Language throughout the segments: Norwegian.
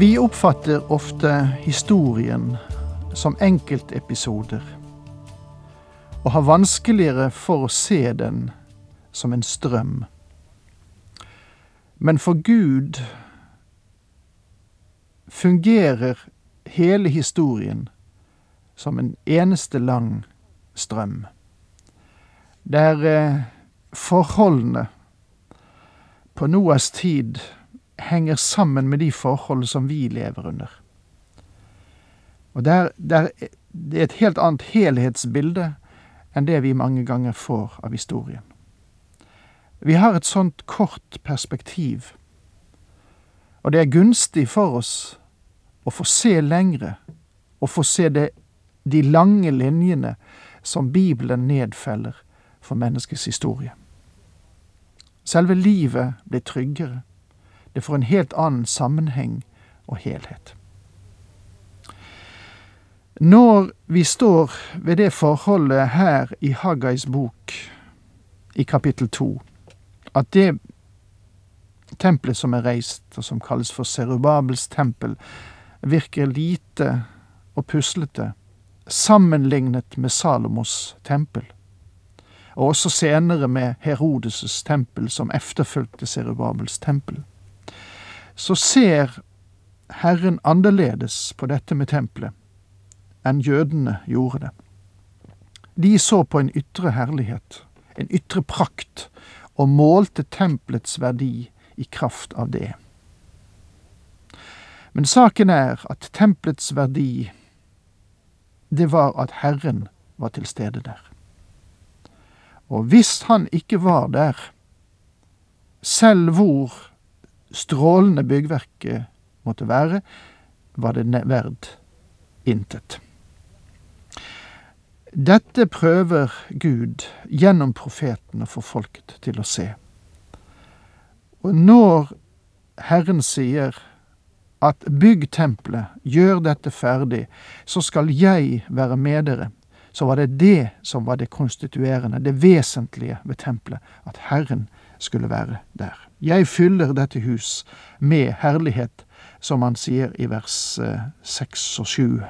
Vi oppfatter ofte historien som enkeltepisoder, og har vanskeligere for å se den som en strøm. Men for Gud fungerer hele historien som en eneste lang strøm, der eh, forholdene på Noas tid henger sammen med de forhold som vi lever under. Og der, der, Det er et helt annet helhetsbilde enn det vi mange ganger får av historien. Vi har et sånt kort perspektiv, og det er gunstig for oss å få se lengre, og få se det, de lange linjene som Bibelen nedfeller for menneskets historie. Selve livet blir tryggere. Det får en helt annen sammenheng og helhet. Når vi står ved det forholdet her i Haggais bok, i kapittel to, at det tempelet som er reist, og som kalles for Serubabels tempel, virker lite og puslete sammenlignet med Salomos tempel, og også senere med Herodes' tempel, som efterfulgte Serubabels tempel, så ser Herren annerledes på dette med tempelet enn jødene gjorde det. De så på en ytre herlighet, en ytre prakt, og målte tempelets verdi i kraft av det. Men saken er at tempelets verdi, det var at Herren var til stede der. Og hvis han ikke var der, selv hvor strålende byggverket måtte være, var det verd intet. Dette prøver Gud gjennom profeten å få folket til å se. Og når Herren sier at bygg tempelet, gjør dette ferdig, så skal jeg være med dere, så var det det som var det konstituerende, det vesentlige ved tempelet, at Herren skulle være der. Jeg fyller dette hus med herlighet, som han sier i vers eh, seks og sju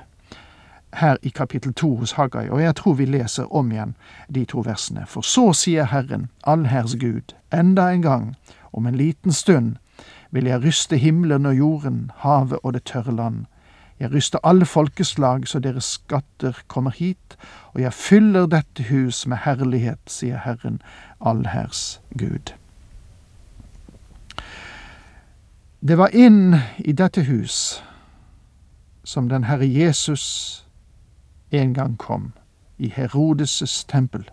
her i kapittel to hos Haggai, og jeg tror vi leser om igjen de to versene. For så sier Herren, allherrs Gud, enda en gang, om en liten stund, vil jeg ryste himmelen og jorden, havet og det tørre land. Jeg ryster alle folkeslag så deres skatter kommer hit, og jeg fyller dette hus med herlighet, sier Herren, allherrs Gud. Det var inn i dette hus som den Herre Jesus en gang kom, i Herodes' tempel.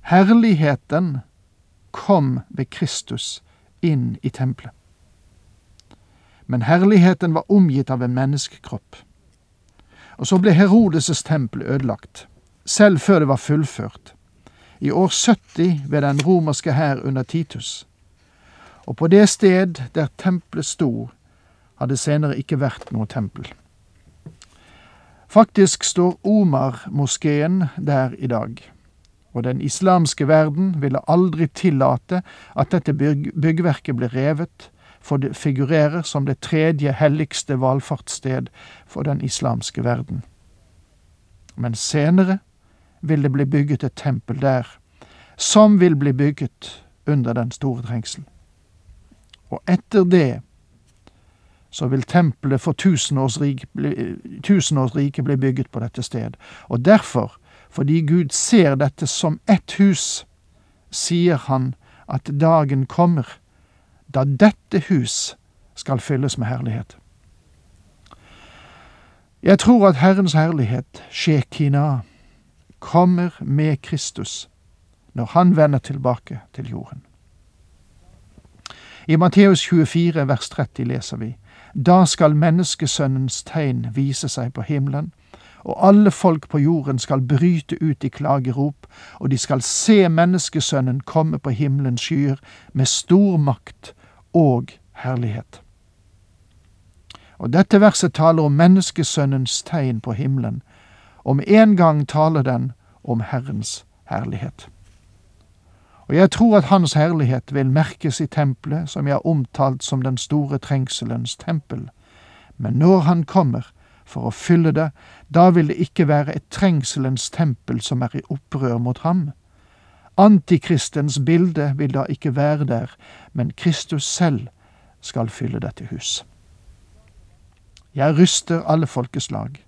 Herligheten kom ved Kristus inn i tempelet. Men herligheten var omgitt av en menneskekropp. Og så ble Herodes' tempel ødelagt, selv før det var fullført, i år 70 ved den romerske hær under Titus. Og på det sted der tempelet sto, hadde senere ikke vært noe tempel. Faktisk står Omar-moskeen der i dag, og den islamske verden ville aldri tillate at dette byggverket ble revet, for det figurerer som det tredje helligste valfartssted for den islamske verden. Men senere vil det bli bygget et tempel der, som vil bli bygget under den store trengsel. Og etter det så vil tempelet for tusenårsriket bli bygget på dette sted. Og derfor, fordi Gud ser dette som ett hus, sier han at dagen kommer da dette hus skal fylles med herlighet. Jeg tror at Herrens herlighet, Shekina, kommer med Kristus når han vender tilbake til jorden. I Matteus 24 vers 30 leser vi Da skal menneskesønnens tegn vise seg på himmelen, og alle folk på jorden skal bryte ut i klagerop, og de skal se menneskesønnen komme på himmelens skyer med stor makt og herlighet. Og dette verset taler om menneskesønnens tegn på himmelen, med en gang taler den om Herrens herlighet. Og jeg tror at Hans herlighet vil merkes i tempelet, som jeg har omtalt som den store trengselens tempel. Men når Han kommer for å fylle det, da vil det ikke være et trengselens tempel som er i opprør mot ham. Antikristens bilde vil da ikke være der, men Kristus selv skal fylle dette hus. Jeg ryster alle folkeslag.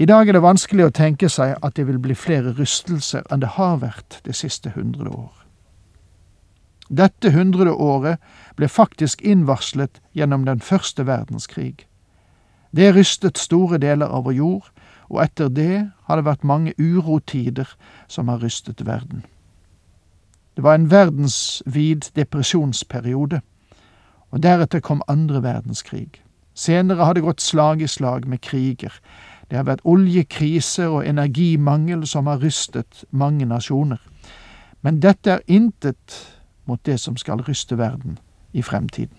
I dag er det vanskelig å tenke seg at det vil bli flere rystelser enn det har vært det siste hundre år. Dette hundrede året ble faktisk innvarslet gjennom den første verdenskrig. Det rystet store deler av vår jord, og etter det har det vært mange urotider som har rystet verden. Det var en verdensvid depresjonsperiode, og deretter kom andre verdenskrig. Senere har det gått slag i slag med kriger. Det har vært oljekrise og energimangel som har rystet mange nasjoner. Men dette er intet mot det som skal ryste verden i fremtiden.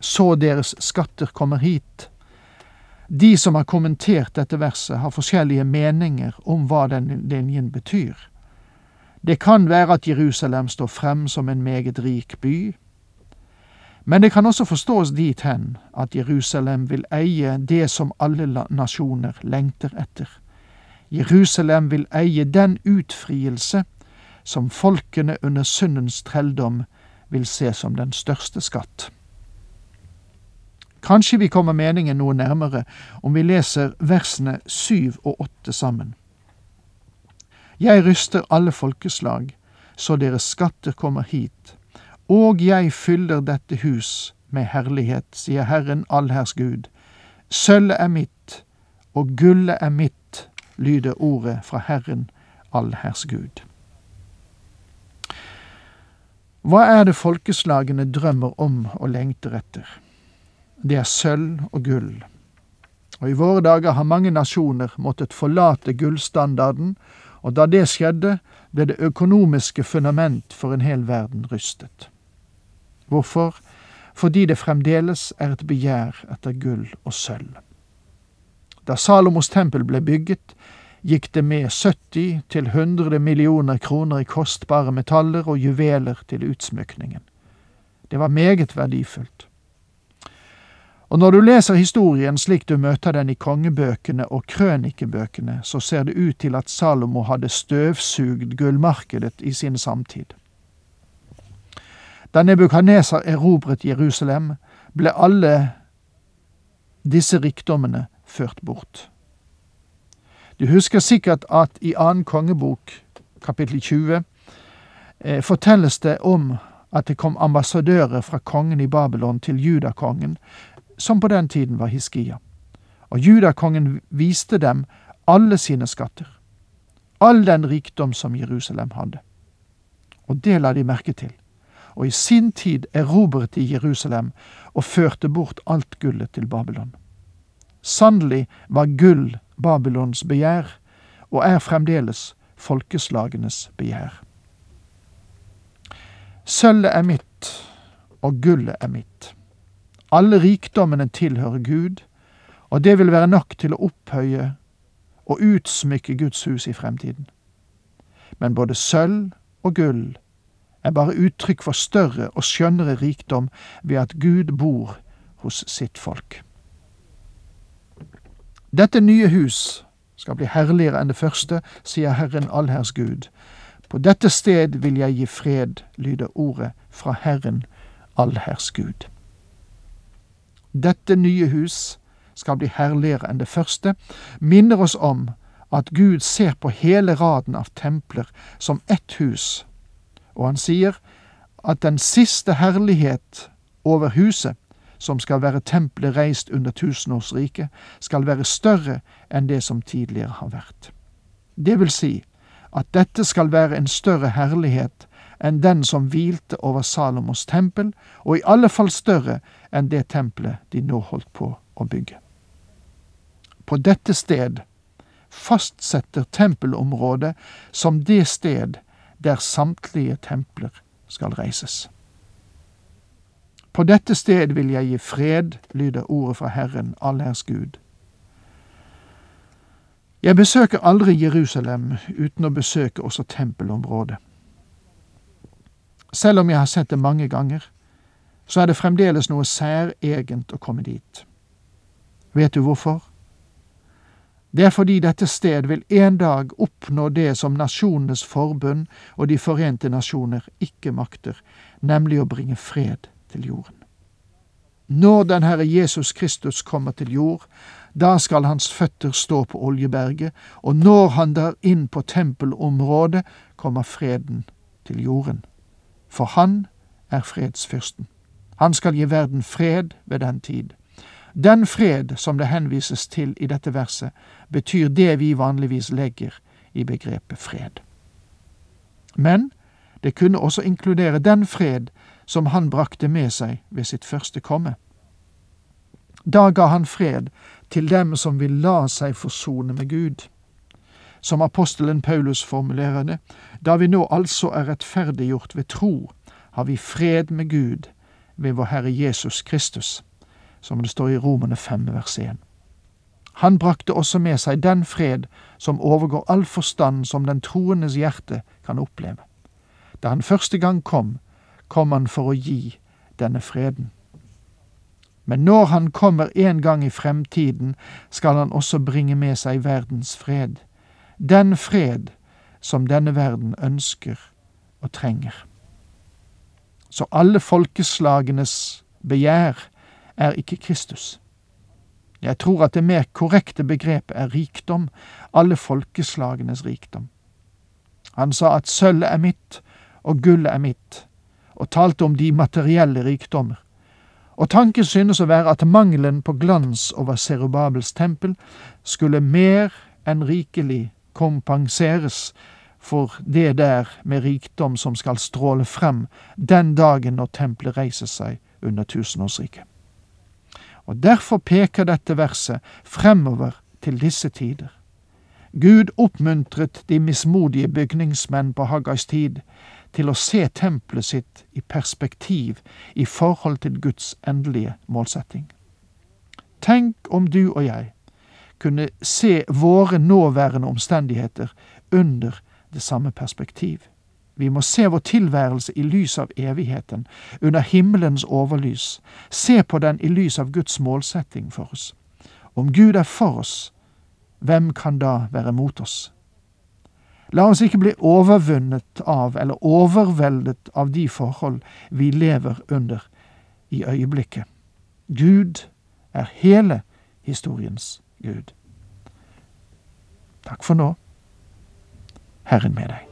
Så deres skatter kommer hit. De som har kommentert dette verset, har forskjellige meninger om hva den linjen betyr. Det kan være at Jerusalem står frem som en meget rik by, men det kan også forstås dit hen at Jerusalem vil eie det som alle nasjoner lengter etter. Jerusalem vil eie den utfrielse som folkene under syndens trelldom vil se som den største skatt. Kanskje vi kommer meningen noe nærmere om vi leser versene syv og åtte sammen. Jeg ryster alle folkeslag, så deres skatter kommer hit og jeg fyller dette hus med herlighet, sier Herren allherrs Gud. Sølvet er mitt, og gullet er mitt, lyder ordet fra Herren allherrs Gud. Hva er det folkeslagene drømmer om og lengter etter? Det er sølv og gull. Og i våre dager har mange nasjoner måttet forlate gullstandarden, og da det skjedde, ble det økonomiske fundament for en hel verden rystet. Hvorfor? Fordi det fremdeles er et begjær etter gull og sølv. Da Salomos tempel ble bygget, gikk det med 70 til 100 millioner kroner i kostbare metaller og juveler til utsmykningen. Det var meget verdifullt. Og når du leser historien slik du møter den i kongebøkene og krønikebøkene, så ser det ut til at Salomo hadde støvsugd gullmarkedet i sin samtid. Da Nebukadneser erobret Jerusalem, ble alle disse rikdommene ført bort. Du husker sikkert at i annen kongebok, kapittel 20, eh, fortelles det om at det kom ambassadører fra kongen i Babylon til judakongen, som på den tiden var Hiskia. Og judakongen viste dem alle sine skatter, all den rikdom som Jerusalem hadde. Og det la de merke til og i sin tid erobret de Jerusalem og førte bort alt gullet til Babylon. Sannelig var gull Babylons begjær, og er fremdeles folkeslagenes begjær. Sølvet er mitt, og gullet er mitt. Alle rikdommene tilhører Gud, og det vil være nok til å opphøye og utsmykke Guds hus i fremtiden. Men både sølv og gull er bare uttrykk for større og skjønnere rikdom ved at Gud bor hos sitt folk. Dette nye hus skal bli herligere enn det første, sier Herren allherrs Gud. På dette sted vil jeg gi fred, lyder ordet fra Herren allherrs Gud. Dette nye hus skal bli herligere enn det første, minner oss om at Gud ser på hele raden av templer som ett hus og han sier at den siste herlighet over huset, som skal være tempelet reist under tusenårsriket, skal være større enn det som tidligere har vært. Det vil si at dette skal være en større herlighet enn den som hvilte over Salomos tempel, og i alle fall større enn det tempelet de nå holdt på å bygge. På dette sted fastsetter tempelområdet som det sted der samtlige templer skal reises. På dette sted vil jeg gi fred, lyder ordet fra Herren, allherrs Gud. Jeg besøker aldri Jerusalem uten å besøke også tempelområdet. Selv om jeg har sett det mange ganger, så er det fremdeles noe særegent å komme dit. Vet du hvorfor? Det er fordi dette sted vil en dag oppnå det som Nasjonenes forbund og De forente nasjoner ikke makter, nemlig å bringe fred til jorden. Når den Herre Jesus Kristus kommer til jord, da skal hans føtter stå på Oljeberget, og når han der inn på tempelområdet, kommer freden til jorden. For han er fredsfyrsten. Han skal gi verden fred ved den tid. Den fred som det henvises til i dette verset, betyr det vi vanligvis legger i begrepet fred. Men det kunne også inkludere den fred som han brakte med seg ved sitt første komme. Da ga han fred til dem som vil la seg forsone med Gud. Som apostelen Paulus formulerer det, da vi nå altså er rettferdiggjort ved tro, har vi fred med Gud ved vår Herre Jesus Kristus som det står i Romene 5 vers 1. Han brakte også med seg den fred som overgår all forstand som den troendes hjerte kan oppleve. Da han første gang kom, kom han for å gi denne freden. Men når han kommer en gang i fremtiden, skal han også bringe med seg verdens fred. Den fred som denne verden ønsker og trenger. Så alle folkeslagenes begjær er ikke Kristus. Jeg tror at det mer korrekte begrepet er rikdom, alle folkeslagenes rikdom. Han sa at sølvet er mitt og gullet er mitt, og talte om de materielle rikdommer. Og tanken synes å være at mangelen på glans over Serubabels tempel skulle mer enn rikelig kompenseres for det der med rikdom som skal stråle frem den dagen når tempelet reiser seg under tusenårsriket. Og derfor peker dette verset fremover til disse tider. Gud oppmuntret de mismodige bygningsmenn på Haggais tid til å se tempelet sitt i perspektiv i forhold til Guds endelige målsetting. Tenk om du og jeg kunne se våre nåværende omstendigheter under det samme perspektiv. Vi må se vår tilværelse i lys av evigheten, under himmelens overlys, se på den i lys av Guds målsetting for oss. Om Gud er for oss, hvem kan da være mot oss? La oss ikke bli overvunnet av eller overveldet av de forhold vi lever under i øyeblikket. Gud er hele historiens Gud. Takk for nå. Herren med deg.